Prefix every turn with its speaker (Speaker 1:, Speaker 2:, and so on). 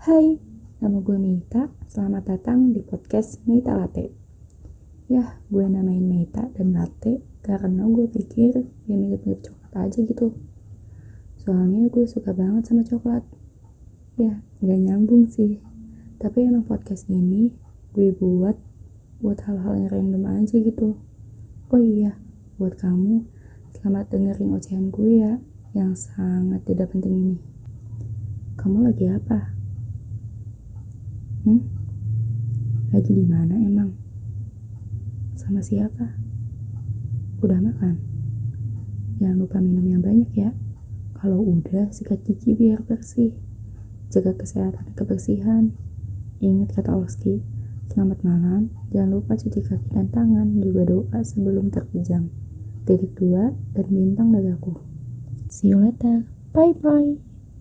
Speaker 1: Hai, nama gue Mita. Selamat datang di podcast Mita Latte. Ya, gue namain Mita dan Latte karena gue pikir ya mirip-mirip coklat aja gitu. Soalnya gue suka banget sama coklat. Ya, gak nyambung sih. Tapi emang podcast ini gue buat buat hal-hal yang random aja gitu. Oh iya, buat kamu, selamat dengerin ocehan gue ya yang sangat tidak penting ini. Kamu lagi apa? Hmm? Lagi di mana emang? Sama siapa? Udah makan? Jangan lupa minum yang banyak ya. Kalau udah, sikat gigi biar bersih. Jaga kesehatan dan kebersihan. Ingat kata Oski, selamat malam. Jangan lupa cuci kaki dan tangan, juga doa sebelum terpejam. Titik dua dan bintang dadaku. See you later. Bye bye.